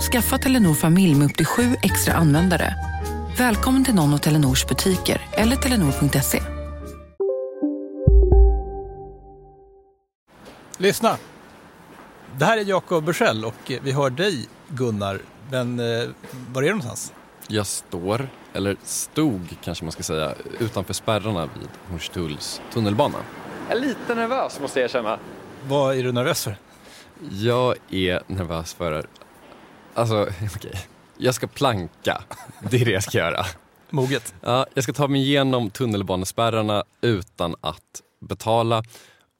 Skaffa Telenor familj med upp till sju extra användare. Välkommen till någon av Telenors butiker eller telenor.se. Lyssna! Det här är Jakob Bursell och vi hör dig Gunnar. Men eh, var är du någonstans? Jag står, eller stod kanske man ska säga, utanför spärrarna vid Hornstulls tunnelbana. Jag är lite nervös måste jag erkänna. Vad är du nervös för? Jag är nervös för... Alltså, okej. Okay. Jag ska planka. Det är det jag ska göra. Moget. Ja, jag ska ta mig igenom tunnelbanespärrarna utan att betala.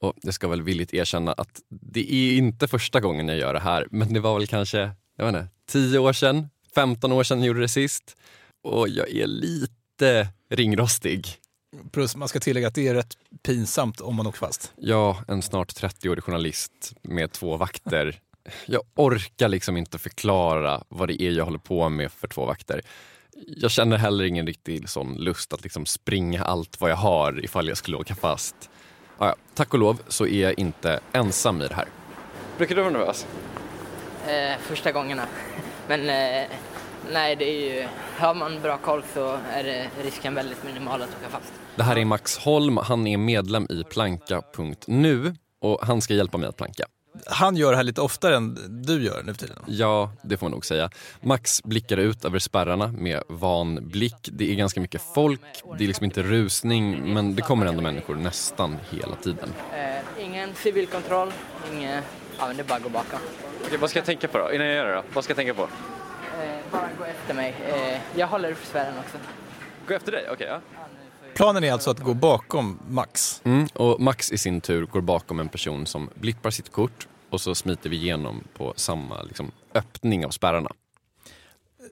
Och jag ska väl villigt erkänna att det är inte första gången jag gör det här, men det var väl kanske, jag vet inte, 10 år sedan, 15 år sedan jag gjorde det sist. Och jag är lite ringrostig. Plus man ska tillägga att det är rätt pinsamt om man åker fast. Ja, en snart 30-årig journalist med två vakter. Jag orkar liksom inte förklara vad det är jag håller på med för två vakter. Jag känner heller ingen riktig sån lust att liksom springa allt vad jag har ifall jag skulle åka fast. Ja, tack och lov så är jag inte ensam i det här. Brukar du vara nervös? Eh, första gångerna. Men eh, nej, det är ju, har man bra koll så är risken väldigt minimal att åka fast. Det här är Max Holm, han är medlem i planka.nu och han ska hjälpa mig att planka. Han gör det här lite oftare än du gör nu för tiden. Ja, det får man nog säga. Max blickar ut över spärrarna med van blick. Det är ganska mycket folk, det är liksom inte rusning, men det kommer ändå människor nästan hela tiden. Eh, ingen civilkontroll, inget, ja men det är bara att gå bakom. Okej, vad ska jag tänka på då? Innan jag gör det då? Vad ska jag tänka på? Eh, bara gå efter mig. Eh, jag håller för spärren också. Gå efter dig? Okej, okay, ja. Planen är alltså att gå bakom Max. Mm, och Max i sin tur går bakom en person som blippar sitt kort och så smiter vi igenom på samma liksom, öppning av spärrarna.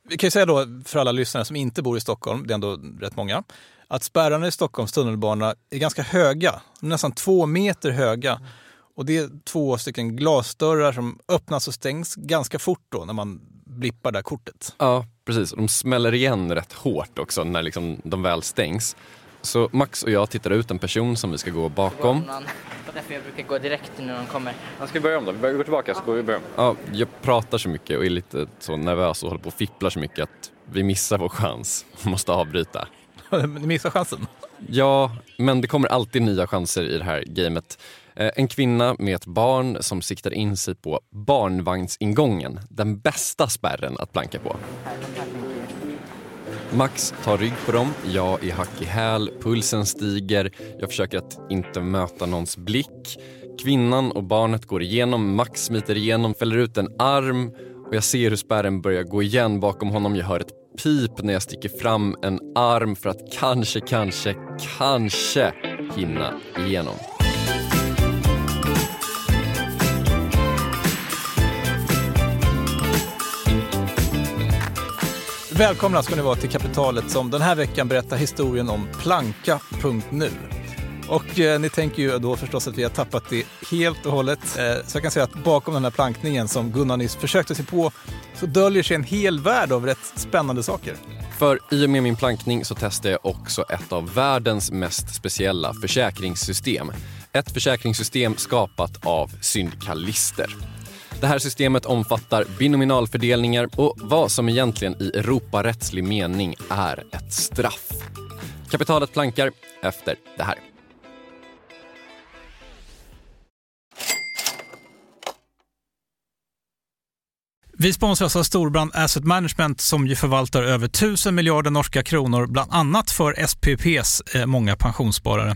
Vi kan ju säga då för alla lyssnare som inte bor i Stockholm, det är ändå rätt många, att spärrarna i Stockholms tunnelbana är ganska höga, nästan två meter höga. Och det är två stycken glasdörrar som öppnas och stängs ganska fort då när man blippar det här kortet. Ja, precis. De smäller igen rätt hårt också när liksom de väl stängs. Så Max och jag tittar ut en person som vi ska gå bakom. Det är därför jag brukar gå direkt när de kommer. Ja, ska vi börja om då? Vi går tillbaka så går vi börja om. Ja, jag pratar så mycket och är lite så nervös och håller på och fipplar så mycket att vi missar vår chans och måste avbryta. Ni missar chansen? Ja, men det kommer alltid nya chanser i det här gamet. En kvinna med ett barn som siktar in sig på barnvagnsingången. Den bästa spärren att planka på. Max tar rygg på dem, jag är hack i häl, pulsen stiger, jag försöker att inte möta någons blick. Kvinnan och barnet går igenom, Max smiter igenom, fäller ut en arm och jag ser hur spärren börjar gå igen bakom honom. Jag hör ett pip när jag sticker fram en arm för att kanske, kanske, kanske hinna igenom. Välkomna ska ni vara till Kapitalet som den här veckan berättar historien om planka.nu. Och eh, ni tänker ju då förstås att vi har tappat det helt och hållet. Eh, så jag kan säga att bakom den här plankningen som Gunnar nyss försökte sig på så döljer sig en hel värld av rätt spännande saker. För i och med min plankning så testade jag också ett av världens mest speciella försäkringssystem. Ett försäkringssystem skapat av syndikalister. Det här systemet omfattar binominalfördelningar och vad som egentligen i Europarättslig mening är ett straff. Kapitalet plankar efter det här. Vi sponsras av Storbrand Asset Management som ju förvaltar över 1000 miljarder norska kronor, bland annat för SPPs eh, många pensionssparare.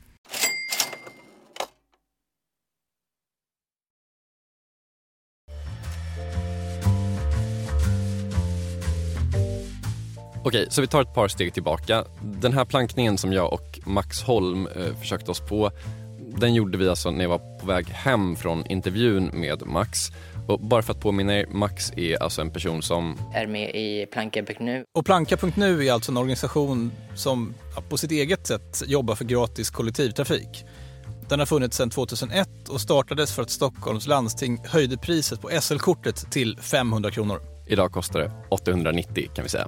Okej, så vi tar ett par steg tillbaka. Den här plankningen som jag och Max Holm eh, försökte oss på, den gjorde vi alltså när jag var på väg hem från intervjun med Max. Och bara för att påminna er, Max är alltså en person som... Är med i Planka.nu. Och Planka.nu är alltså en organisation som på sitt eget sätt jobbar för gratis kollektivtrafik. Den har funnits sedan 2001 och startades för att Stockholms landsting höjde priset på SL-kortet till 500 kronor. Idag kostar det 890 kan vi säga.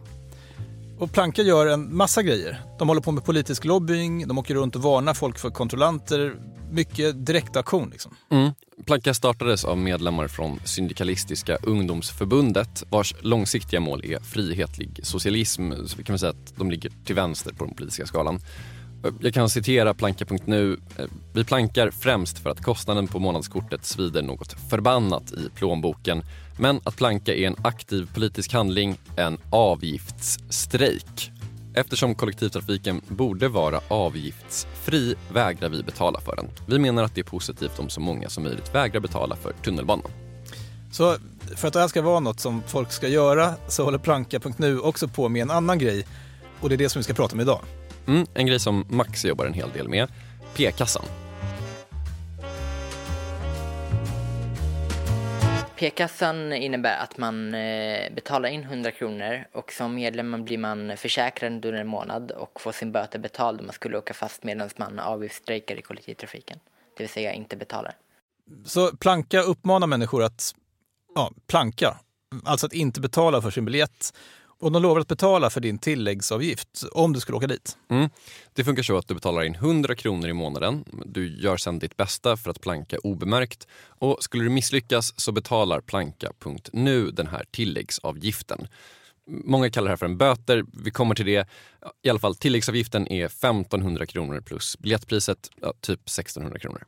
Och Planka gör en massa grejer. De håller på med politisk lobbying, de åker runt och varnar folk för kontrollanter. Mycket direktaktion liksom. Mm. Planka startades av medlemmar från Syndikalistiska ungdomsförbundet vars långsiktiga mål är frihetlig socialism. Så vi kan säga att de ligger till vänster på den politiska skalan. Jag kan citera planka.nu. Vi plankar främst för att kostnaden på månadskortet svider något förbannat i plånboken. Men att planka är en aktiv politisk handling, en avgiftsstrejk. Eftersom kollektivtrafiken borde vara avgiftsfri vägrar vi betala för den. Vi menar att det är positivt om så många som möjligt vägrar betala för tunnelbanan. Så för att det här ska vara något som folk ska göra så håller Planka.nu också på med en annan grej och det är det som vi ska prata om idag. Mm, en grej som Max jobbar en hel del med, p-kassan. P-kassan innebär att man eh, betalar in 100 kronor och som medlem blir man försäkrad under en månad och får sin böter betald om man skulle åka fast medan man avgiftsstrejkar i kollektivtrafiken. Det vill säga inte betalar. Så Planka uppmanar människor att ja, planka, alltså att inte betala för sin biljett och de lovar att betala för din tilläggsavgift om du skulle åka dit. Mm. Det funkar så att du betalar in 100 kronor i månaden. Du gör sedan ditt bästa för att planka obemärkt. Och skulle du misslyckas så betalar planka.nu den här tilläggsavgiften. Många kallar det här för en böter. Vi kommer till det. I alla fall, tilläggsavgiften är 1500 kronor plus biljettpriset ja, typ 1600 kronor.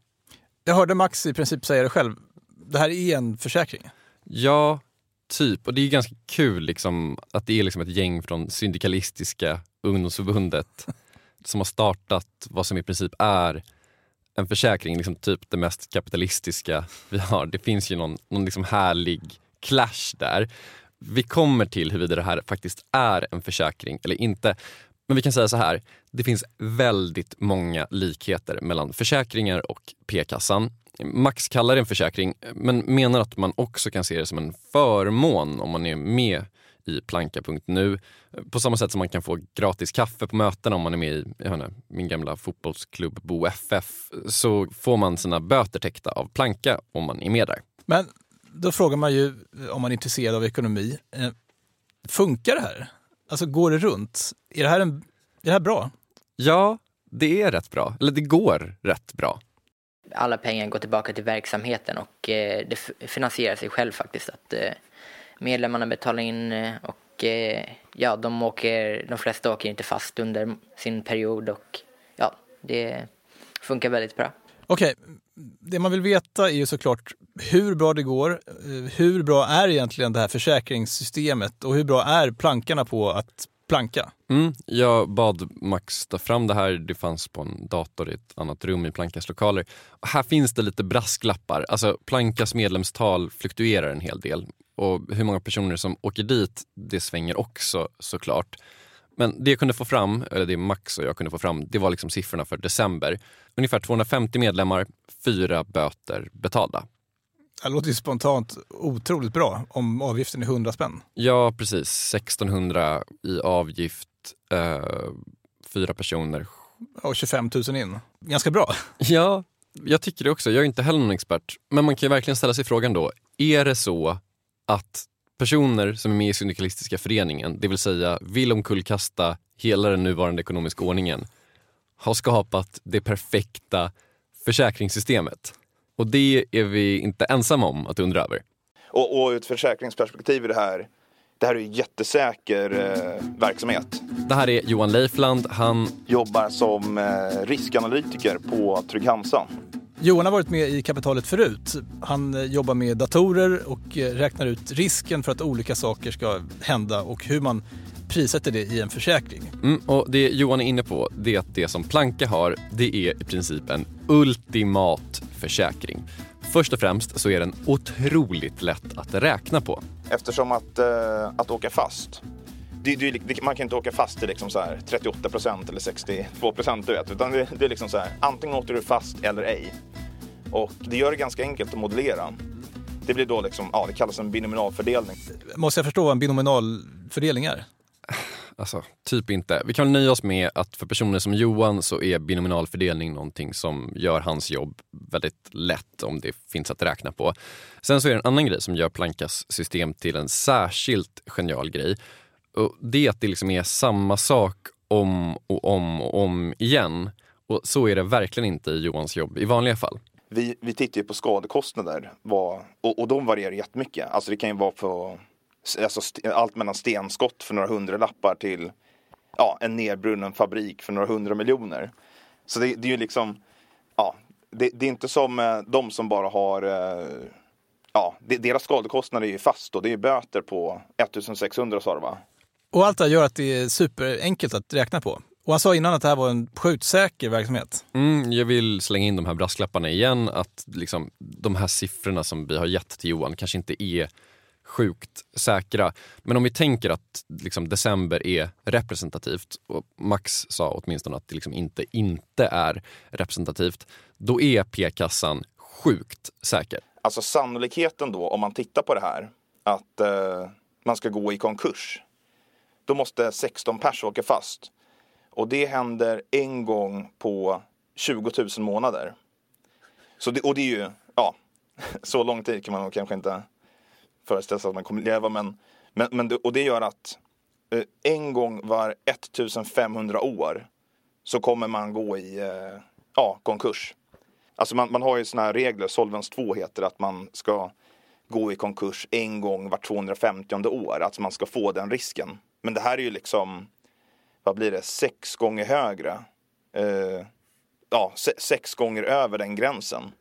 Jag hörde Max i princip säga det själv. Det här är en försäkring. Ja, Typ, och det är ganska kul liksom, att det är liksom ett gäng från Syndikalistiska ungdomsförbundet som har startat vad som i princip är en försäkring, liksom typ det mest kapitalistiska vi har. Det finns ju någon, någon liksom härlig clash där. Vi kommer till huruvida det här faktiskt är en försäkring eller inte. Men vi kan säga så här, det finns väldigt många likheter mellan försäkringar och p-kassan. Max kallar det en försäkring men menar att man också kan se det som en förmån om man är med i planka.nu. På samma sätt som man kan få gratis kaffe på mötena om man är med i inte, min gamla fotbollsklubb Bo FF så får man sina böter täckta av Planka om man är med där. Men då frågar man ju om man är intresserad av ekonomi. Eh, funkar det här? Alltså går det runt? Är det här, en, är det här bra? Ja, det är rätt bra. Eller det går rätt bra alla pengar går tillbaka till verksamheten och eh, det finansierar sig själv faktiskt. Att eh, medlemmarna betalar in eh, och ja, de, åker, de flesta åker inte fast under sin period och ja, det funkar väldigt bra. Okej, det man vill veta är ju såklart hur bra det går. Hur bra är egentligen det här försäkringssystemet och hur bra är plankarna på att planka? Mm, jag bad Max ta fram det här. Det fanns på en dator i ett annat rum i Plankas lokaler. Och här finns det lite brasklappar. Alltså, Plankas medlemstal fluktuerar en hel del. Och hur många personer som åker dit, det svänger också såklart. Men det jag kunde få fram, eller det Max och jag kunde få fram, det var liksom siffrorna för december. Ungefär 250 medlemmar, fyra böter betalda. Det låter ju spontant otroligt bra om avgiften är 100 spänn. Ja, precis. 1600 i avgift, eh, fyra personer. Och 25 000 in. Ganska bra. Ja, jag tycker det också. Jag är inte heller någon expert. Men man kan ju verkligen ställa sig frågan då, är det så att personer som är med i Syndikalistiska föreningen, det vill säga vill omkullkasta hela den nuvarande ekonomiska ordningen, har skapat det perfekta försäkringssystemet? Och det är vi inte ensamma om att undra över. Och, och ur ett försäkringsperspektiv är det här, det här är ju jättesäker eh, verksamhet. Det här är Johan Leifland. Han Jobbar som eh, riskanalytiker på Trygg-Hansa. Johan har varit med i kapitalet förut. Han eh, jobbar med datorer och eh, räknar ut risken för att olika saker ska hända och hur man prissätter det i en försäkring. Mm, och det Johan är inne på det är att det som Planka har det är i princip en ultimat försäkring. Först och främst så är den otroligt lätt att räkna på. Eftersom att, eh, att åka fast, det, det, man kan inte åka fast till liksom så här 38 procent eller 62 procent, du vet. Utan det, det är liksom så här, antingen åker du fast eller ej. Och det gör det ganska enkelt att modellera. Det blir då liksom, ja det kallas en binominalfördelning. Måste jag förstå vad en binominalfördelning är? Alltså, typ inte. Vi kan nöja oss med att för personer som Johan så är binominal fördelning någonting som gör hans jobb väldigt lätt om det finns att räkna på. Sen så är det en annan grej som gör Plankas system till en särskilt genial grej. Och det är att det liksom är samma sak om och om och om igen. Och så är det verkligen inte i Johans jobb i vanliga fall. Vi, vi tittar ju på skadekostnader vad, och, och de varierar jättemycket. Alltså det kan ju vara på alltså allt mellan stenskott för några hundra lappar till ja, en nedbrunnen fabrik för några hundra miljoner. Så det, det är ju liksom, ja, det, det är inte som eh, de som bara har, eh, ja, deras skadekostnader är ju fast och det är böter på 1600 sa det va? Och allt det här gör att det är superenkelt att räkna på. Och han sa innan att det här var en skjutsäker verksamhet. Mm, jag vill slänga in de här brasklapparna igen. Att liksom, de här siffrorna som vi har gett till Johan kanske inte är sjukt säkra. Men om vi tänker att liksom, december är representativt och Max sa åtminstone att det liksom inte inte är representativt. Då är p-kassan sjukt säker. Alltså sannolikheten då, om man tittar på det här, att eh, man ska gå i konkurs. Då måste 16 pers åka fast. Och det händer en gång på 20 000 månader. Så det, och det är ju, ja, så lång tid kan man nog kanske inte föreställa sig att man kommer leva. Men, men, men det, och det gör att eh, en gång var 1500 år så kommer man gå i eh, ja, konkurs. Alltså man, man har ju såna här regler, Solvens 2 heter det, att man ska gå i konkurs en gång var 250 år. Alltså man ska få den risken. Men det här är ju liksom, vad blir det, sex gånger högre. Eh, ja, se, sex gånger över den gränsen.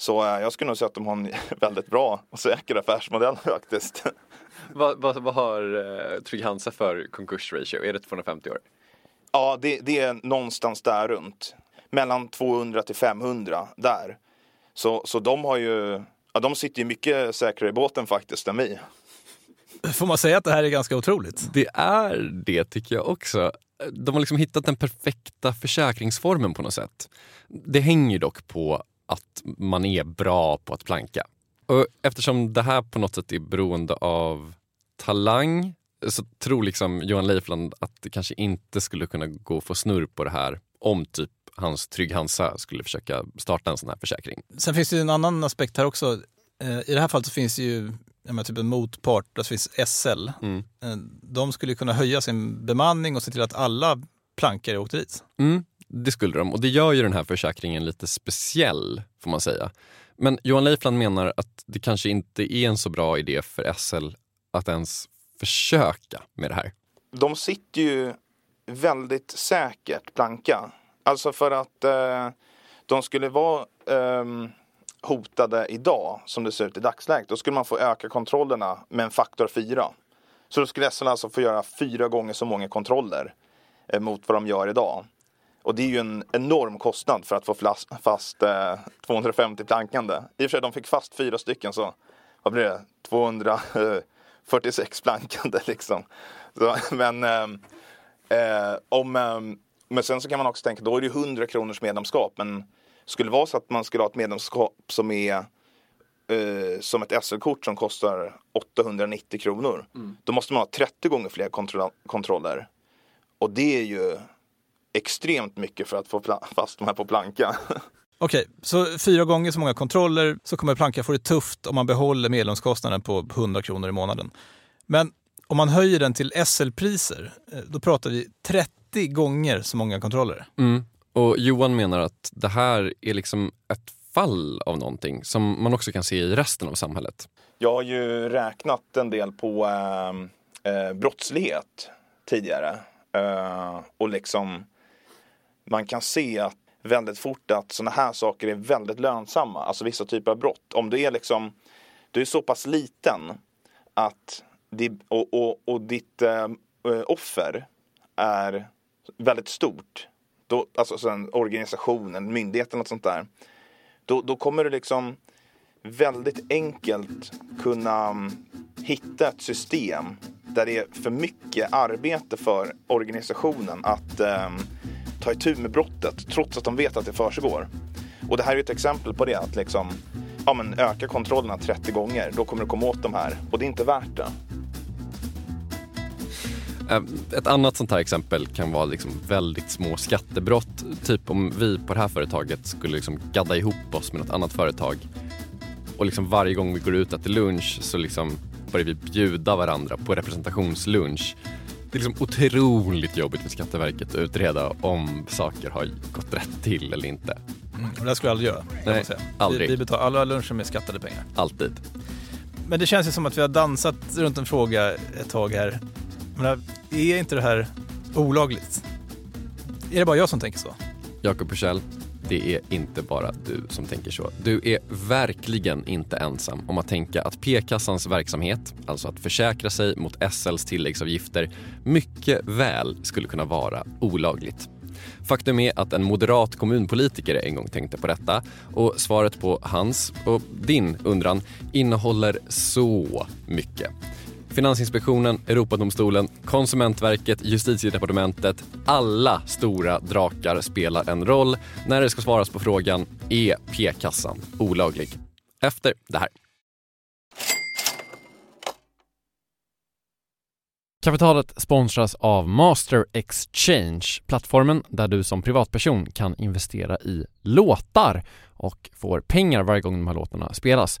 Så eh, jag skulle nog säga att de har en väldigt bra och säker affärsmodell faktiskt. Vad, vad, vad har uh, Trygg-Hansa för konkursratio? Är det 250 år? Ja, det, det är någonstans där runt. Mellan 200 till 500 där. Så, så de har ju, ja, de sitter ju mycket säkrare i båten faktiskt än vi. Får man säga att det här är ganska otroligt? Det är det tycker jag också. De har liksom hittat den perfekta försäkringsformen på något sätt. Det hänger dock på att man är bra på att planka. Och eftersom det här på något sätt är beroende av talang så tror liksom Johan Leifland att det kanske inte skulle kunna gå att få snurr på det här om typ hans Trygg Hansa skulle försöka starta en sån här försäkring. Sen finns det ju en annan aspekt här också. Eh, I det här fallet så finns det ju menar, typ en motpart, där finns SL. Mm. Eh, De skulle kunna höja sin bemanning och se till att alla plankare åkte dit. Mm, det skulle de och det gör ju den här försäkringen lite speciell får man säga. Men Johan Leifland menar att det kanske inte är en så bra idé för SL att ens försöka med det här. De sitter ju väldigt säkert planka. Alltså för att eh, de skulle vara eh, hotade idag, som det ser ut i dagsläget, då skulle man få öka kontrollerna med en faktor 4. Så då skulle SL alltså få göra fyra gånger så många kontroller eh, mot vad de gör idag. Och det är ju en enorm kostnad för att få fast, eh, 250 plankande. I och för sig, de fick fast fyra stycken så vad blir det? 246 plankande liksom. Så, men eh, eh, om, eh, men sen så kan man också tänka, då är det 100 kronors medlemskap. Men skulle det vara så att man skulle ha ett medlemskap som är eh, som ett SL-kort som kostar 890 kronor. Då måste man ha 30 gånger fler kontro- kontroller. Och det är ju extremt mycket för att få fast de här på planka. Okej, så fyra gånger så många kontroller så kommer Planka få det tufft om man behåller medlemskostnaden på 100 kronor i månaden. Men om man höjer den till SL-priser, eh, då pratar vi 30 gånger så många kontroller. Mm. Och Johan menar att det här är liksom ett fall av någonting som man också kan se i resten av samhället. Jag har ju räknat en del på eh, eh, brottslighet tidigare. Eh, och liksom man kan se att väldigt fort att sådana här saker är väldigt lönsamma. Alltså vissa typer av brott. Om du är liksom, du är så pass liten att det, och, och, och ditt eh, eh, offer är väldigt stort. Då, alltså så en organisation, en myndighet eller något sånt där. Då, då kommer du liksom väldigt enkelt kunna mm, hitta ett system där det är för mycket arbete för organisationen att ehm, ta itu med brottet trots att de vet att det försiggår. Och det här är ju ett exempel på det att liksom, ja, men öka kontrollerna 30 gånger, då kommer du komma åt de här och det är inte värt det. Ehm, ett annat sånt här exempel kan vara liksom väldigt små skattebrott. Typ om vi på det här företaget skulle liksom gadda ihop oss med något annat företag och liksom varje gång vi går ut och äter lunch så liksom börjar vi bjuda varandra på representationslunch. Det är liksom otroligt jobbigt för Skatteverket att utreda om saker har gått rätt till eller inte. Mm. Och det skulle jag aldrig göra. Nej, aldrig. Vi, vi betalar alla luncher med skattade pengar. Alltid. Men det känns ju som att vi har dansat runt en fråga ett tag här. Jag menar, är inte det här olagligt? Är det bara jag som tänker så? Jakob Bursell, det är inte bara du som tänker så. Du är verkligen inte ensam om att tänka att P-kassans verksamhet, alltså att försäkra sig mot SLs tilläggsavgifter, mycket väl skulle kunna vara olagligt. Faktum är att en moderat kommunpolitiker en gång tänkte på detta och svaret på hans och din undran innehåller så mycket. Finansinspektionen, Europadomstolen, Konsumentverket, Justitiedepartementet. Alla stora drakar spelar en roll när det ska svaras på frågan är p-kassan olaglig? Efter det här. Kapitalet sponsras av Master Exchange, plattformen där du som privatperson kan investera i låtar och får pengar varje gång de här låtarna spelas.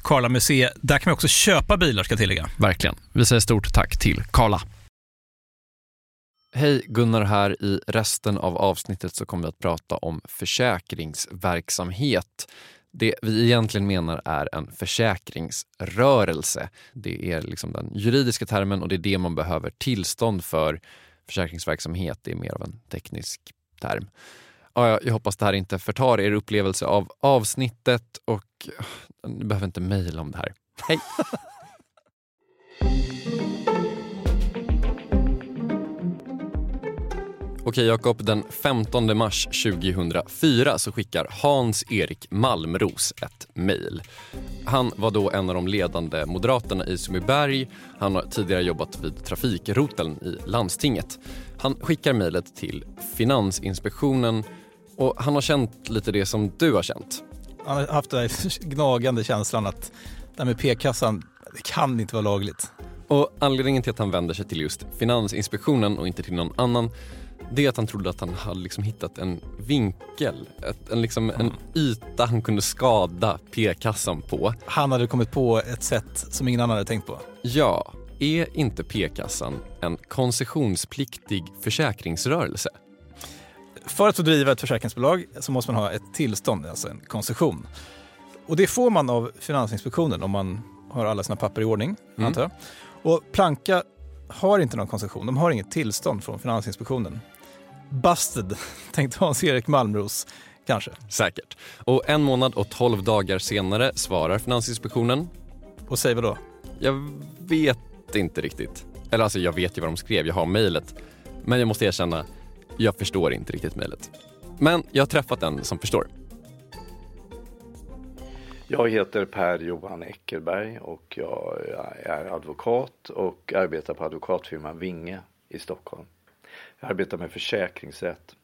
Karla Museet. Där kan vi också köpa bilar ska jag tillägga. Verkligen. Vi säger stort tack till Karla. Hej, Gunnar här. I resten av avsnittet så kommer vi att prata om försäkringsverksamhet. Det vi egentligen menar är en försäkringsrörelse. Det är liksom den juridiska termen och det är det man behöver tillstånd för. Försäkringsverksamhet det är mer av en teknisk term. Ja, jag hoppas det här inte förtar er upplevelse av avsnittet och ni behöver inte mejla om det här. Hej! Okej Jakob, den 15 mars 2004 så skickar Hans-Erik Malmros ett mejl. Han var då en av de ledande moderaterna i Sundbyberg. Han har tidigare jobbat vid trafikroteln i landstinget. Han skickar mejlet till Finansinspektionen och han har känt lite det som du har känt. Han har haft den här gnagande känslan att det här med p-kassan, det kan inte vara lagligt. Och anledningen till att han vänder sig till just Finansinspektionen och inte till någon annan det är att han trodde att han hade liksom hittat en vinkel, ett, en, liksom, en yta han kunde skada p-kassan på. Han hade kommit på ett sätt som ingen annan hade tänkt på. Ja, är inte p-kassan en koncessionspliktig försäkringsrörelse? För att få driva ett försäkringsbolag så måste man ha ett tillstånd, alltså en koncession. Och det får man av Finansinspektionen om man har alla sina papper i ordning, Mm. antar jag. Och Planka har inte någon koncession, de har inget tillstånd från Finansinspektionen. Busted, tänkte Hans-Erik Malmros kanske. Säkert. Och en månad och 12 dagar senare svarar Finansinspektionen. Och säg vad då? Jag vet inte riktigt. Eller alltså jag vet ju vad de skrev, jag har mejlet. Men jag måste erkänna, jag förstår inte riktigt mejlet. Men jag har träffat en som förstår. Jag heter Per-Johan Eckerberg och jag är advokat och arbetar på advokatfirman Vinge i Stockholm. Jag arbetar med försäkringsrätt.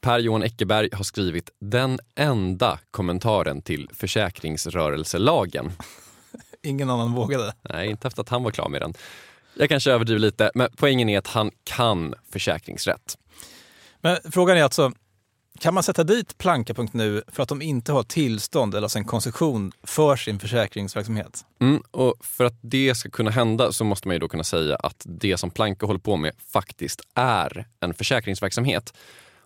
Per-Johan Eckerberg har skrivit den enda kommentaren till försäkringsrörelselagen. Ingen annan vågade. Nej, inte efter att han var klar med den. Jag kanske överdriver lite, men poängen är att han kan försäkringsrätt. Men frågan är alltså, kan man sätta dit Planka.nu för att de inte har tillstånd eller alltså en koncession för sin försäkringsverksamhet? Mm, och för att det ska kunna hända så måste man ju då kunna säga att det som Planka håller på med faktiskt är en försäkringsverksamhet.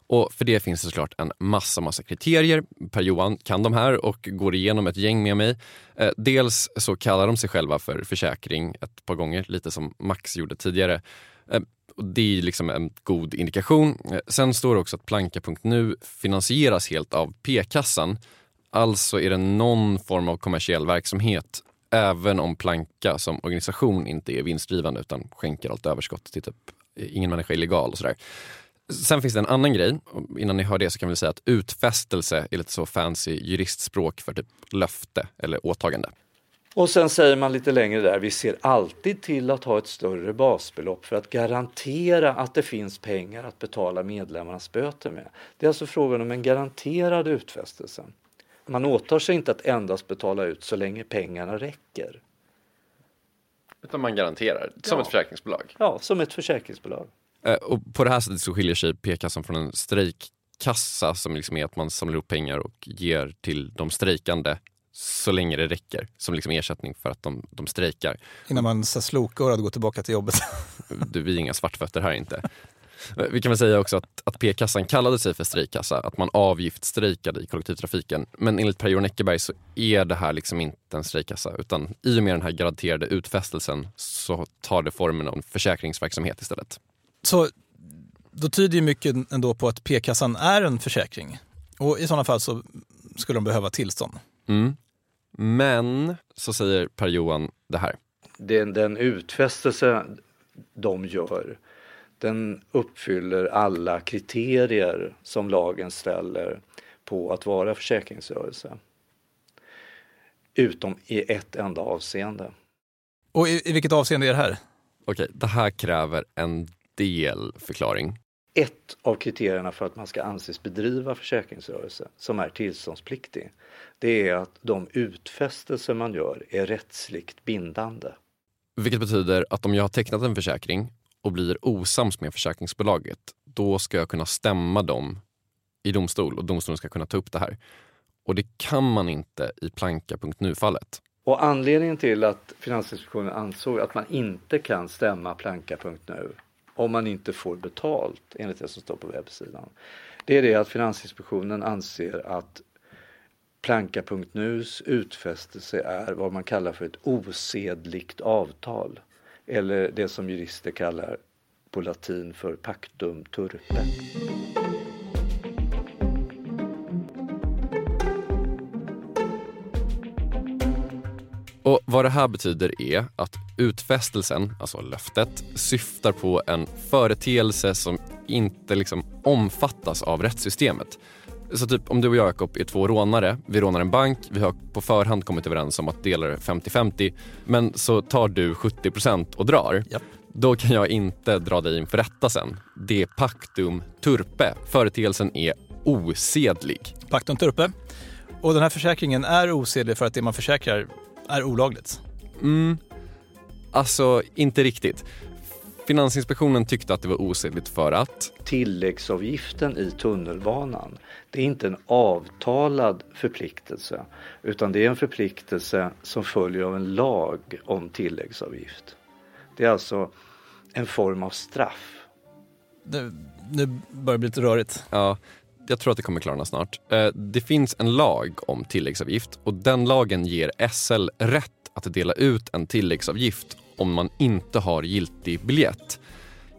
Och för det finns det såklart en massa, massa kriterier. Per-Johan kan de här och går igenom ett gäng med mig. Eh, dels så kallar de sig själva för försäkring ett par gånger, lite som Max gjorde tidigare. Eh, och det är liksom en god indikation. Eh, sen står det också att Planka.nu finansieras helt av p-kassan. Alltså är det någon form av kommersiell verksamhet även om Planka som organisation inte är vinstdrivande utan skänker allt överskott till typ eh, ingen människa är illegal och sådär. Sen finns det en annan grej. Innan ni hör det så kan vi säga att utfästelse är lite så fancy juristspråk för typ löfte eller åtagande. Och sen säger man lite längre där, vi ser alltid till att ha ett större basbelopp för att garantera att det finns pengar att betala medlemmarnas böter med. Det är alltså frågan om en garanterad utfästelse. Man åtar sig inte att endast betala ut så länge pengarna räcker. Utan man garanterar, som Ja. ett försäkringsbolag. Ja, som ett försäkringsbolag. Eh, Och på det här sättet så skiljer sig p-kassan från en strejkkassa som liksom är att man samlar ihop pengar och ger till de strejkande så länge det räcker som liksom ersättning för att de, de strejkar. Innan man slokar och går tillbaka till jobbet. Du, vi är inga svartfötter här inte. Vi kan väl säga också att, att P-kassan kallade sig för strejkkassa, att man avgiftsstrejkade i kollektivtrafiken. Men enligt Per-Johan Eckerberg så är det här liksom inte en strejkkassa utan i och med den här garanterade utfästelsen så tar det formen av en försäkringsverksamhet istället. Så då tyder ju mycket ändå på att P-kassan är en försäkring. Och i sådana fall så skulle de behöva tillstånd. Mm. Men så säger Per-Johan det här. Den, den utfästelse de gör den uppfyller alla kriterier som lagen ställer på att vara försäkringsrörelse. Utom i ett enda avseende. Och i, i vilket avseende är det här? Okej, det här kräver en del förklaring. Ett av kriterierna för att man ska anses bedriva försäkringsrörelse som är tillståndspliktig, det är att de utfästelser man gör är rättsligt bindande. Vilket betyder att om jag har tecknat en försäkring och blir osams med försäkringsbolaget, då ska jag kunna stämma dem i domstol och domstolen ska kunna ta upp det här. Och det kan man inte i planka.nu-fallet. Och anledningen till att Finansinspektionen ansåg att man inte kan stämma planka.nu om man inte får betalt enligt det som står på webbsidan. Det är det att Finansinspektionen anser att Planka.nus utfästelse är vad man kallar för ett osedligt avtal. Eller det som jurister kallar på latin för pactum turpe. Och Vad det här betyder är att utfästelsen, alltså löftet, syftar på en företeelse som inte liksom omfattas av rättssystemet. Så typ om du och jag Jakob är två rånare, vi rånar en bank, vi har på förhand kommit överens om att dela det 50-50 men så tar du 70% och drar. Japp. Då kan jag inte dra dig inför rätta sen. Det är pactum turpe. Företeelsen är osedlig. Pactum turpe. Och den här försäkringen är osedlig för att det man försäkrar är olagligt. Mm, alltså inte riktigt. Finansinspektionen tyckte att det var osedligt för att Tilläggsavgiften i tunnelbanan, det är inte en avtalad förpliktelse utan det är en förpliktelse som följer av en lag om tilläggsavgift. Det är alltså en form av straff. Nu, nu börjar det bli lite rörigt. Ja, jag tror att det kommer klarna snart. Eh, det finns en lag om tilläggsavgift och den lagen ger SL rätt att dela ut en tilläggsavgift om man inte har giltig biljett.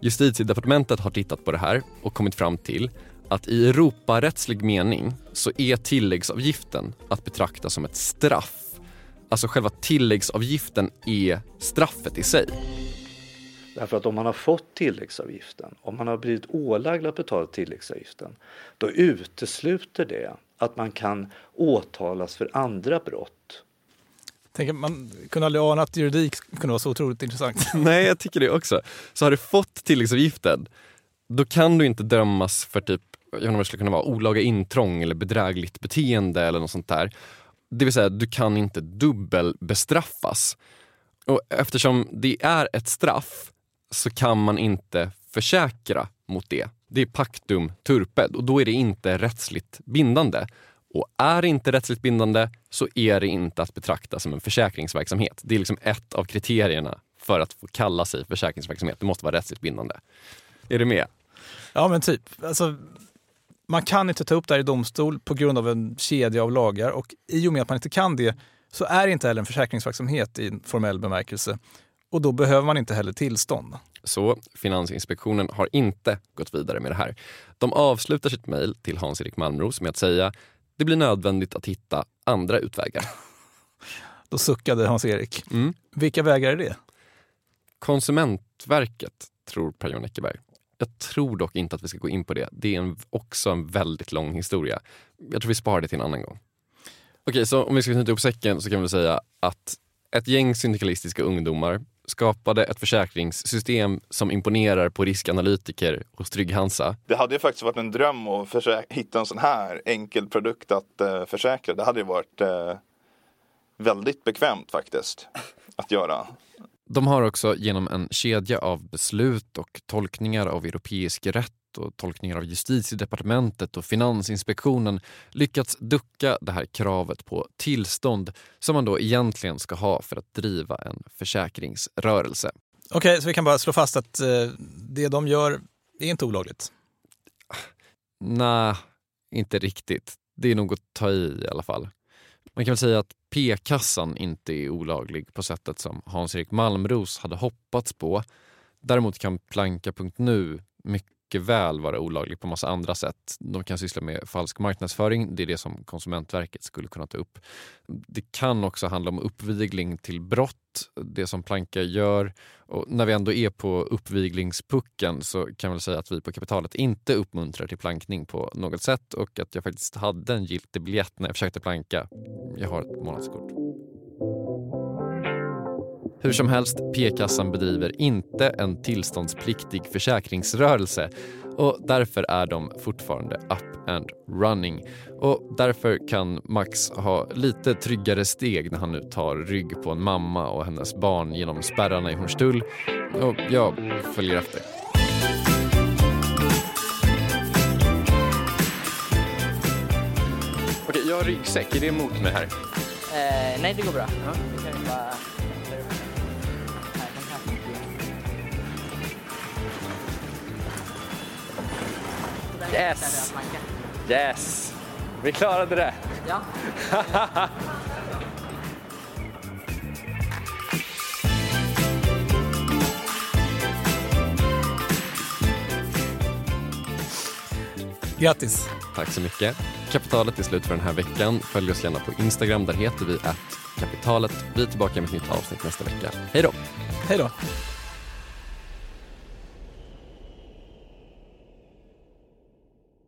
Justitiedepartementet har tittat på det här och kommit fram till att i Europarättslig mening så är tilläggsavgiften att betrakta som ett straff. Alltså själva tilläggsavgiften är straffet i sig. Därför att om man har fått tilläggsavgiften, om man har blivit ålagd att betala tilläggsavgiften, då utesluter det att man kan åtalas för andra brott. Tänk, att man kunde aldrig ana att juridik kunde vara så otroligt intressant. Nej, jag tycker det också. Så har du fått tilläggsavgiften, då kan du inte dömas för typ, jag vet inte det skulle kunna vara olaga intrång eller bedrägligt beteende eller något sånt där. Det vill säga, du kan inte dubbelbestraffas. Och eftersom det är ett straff så kan man inte försäkra mot det. Det är pactum turped och då är det inte rättsligt bindande. Och är det inte rättsligt bindande så är det inte att betrakta som en försäkringsverksamhet. Det är liksom ett av kriterierna för att få kalla sig försäkringsverksamhet. Det måste vara rättsligt bindande. Är du med? Ja, men typ. Alltså, man kan inte ta upp det här i domstol på grund av en kedja av lagar och i och med att man inte kan det så är det inte heller en försäkringsverksamhet i en formell bemärkelse och då behöver man inte heller tillstånd. Så Finansinspektionen har inte gått vidare med det här. De avslutar sitt mejl till Hans-Erik Malmros med att säga det blir nödvändigt att hitta andra utvägar. Då suckade Hans-Erik. Mm. Vilka vägar är det? Konsumentverket, tror Per-Johan Eckerberg. Jag tror dock inte att vi ska gå in på det. Det är en, också en väldigt lång historia. Jag tror vi sparar det till en annan gång. Okej, så om vi ska knyta ihop säcken så kan vi säga att ett gäng syndikalistiska ungdomar skapade ett försäkringssystem som imponerar på riskanalytiker hos Trygg-Hansa. Det hade ju faktiskt varit en dröm att försä- hitta en sån här enkel produkt att eh, försäkra. Det hade ju varit eh, väldigt bekvämt faktiskt att göra. De har också genom en kedja av beslut och tolkningar av europeisk rätt och tolkningar av justitiedepartementet och Finansinspektionen lyckats ducka det här kravet på tillstånd som man då egentligen ska ha för att driva en försäkringsrörelse. Okej, så vi kan bara slå fast att eh, det de gör är inte olagligt. Nej, inte riktigt. Det är nog att ta i i alla fall. Man kan väl säga att p-kassan inte är olaglig på sättet som Hans-Erik Malmros hade hoppats på. Däremot kan planka.nu mycket mycket väl vara olaglig på massa andra sätt. De kan syssla med falsk marknadsföring, det är det som Konsumentverket skulle kunna ta upp. Det kan också handla om uppvigling till brott, det som Planka gör. Och när vi ändå är på uppviglingspucken så kan jag väl säga att vi på Kapitalet inte uppmuntrar till plankning på något sätt och att jag faktiskt hade en giltig biljett när jag försökte planka. Jag har ett månadskort. Hur som helst, P-kassan bedriver inte en tillståndspliktig försäkringsrörelse och därför är de fortfarande up and running. Och därför kan Max ha lite tryggare steg när han nu tar rygg på en mamma och hennes barn genom spärrarna i Hornstull. Och jag följer efter. Okej, jag har ryggsäck. Är det emot mig här? Eh, nej, det går bra. Ja. Yes! Yes! Vi klarade det! Ja. Grattis! Tack så mycket. Kapitalet är slut för den här veckan. Följ oss gärna på Instagram. Där heter vi att kapitalet. Vi är tillbaka med ett nytt avsnitt nästa vecka. Hej då! Hej då!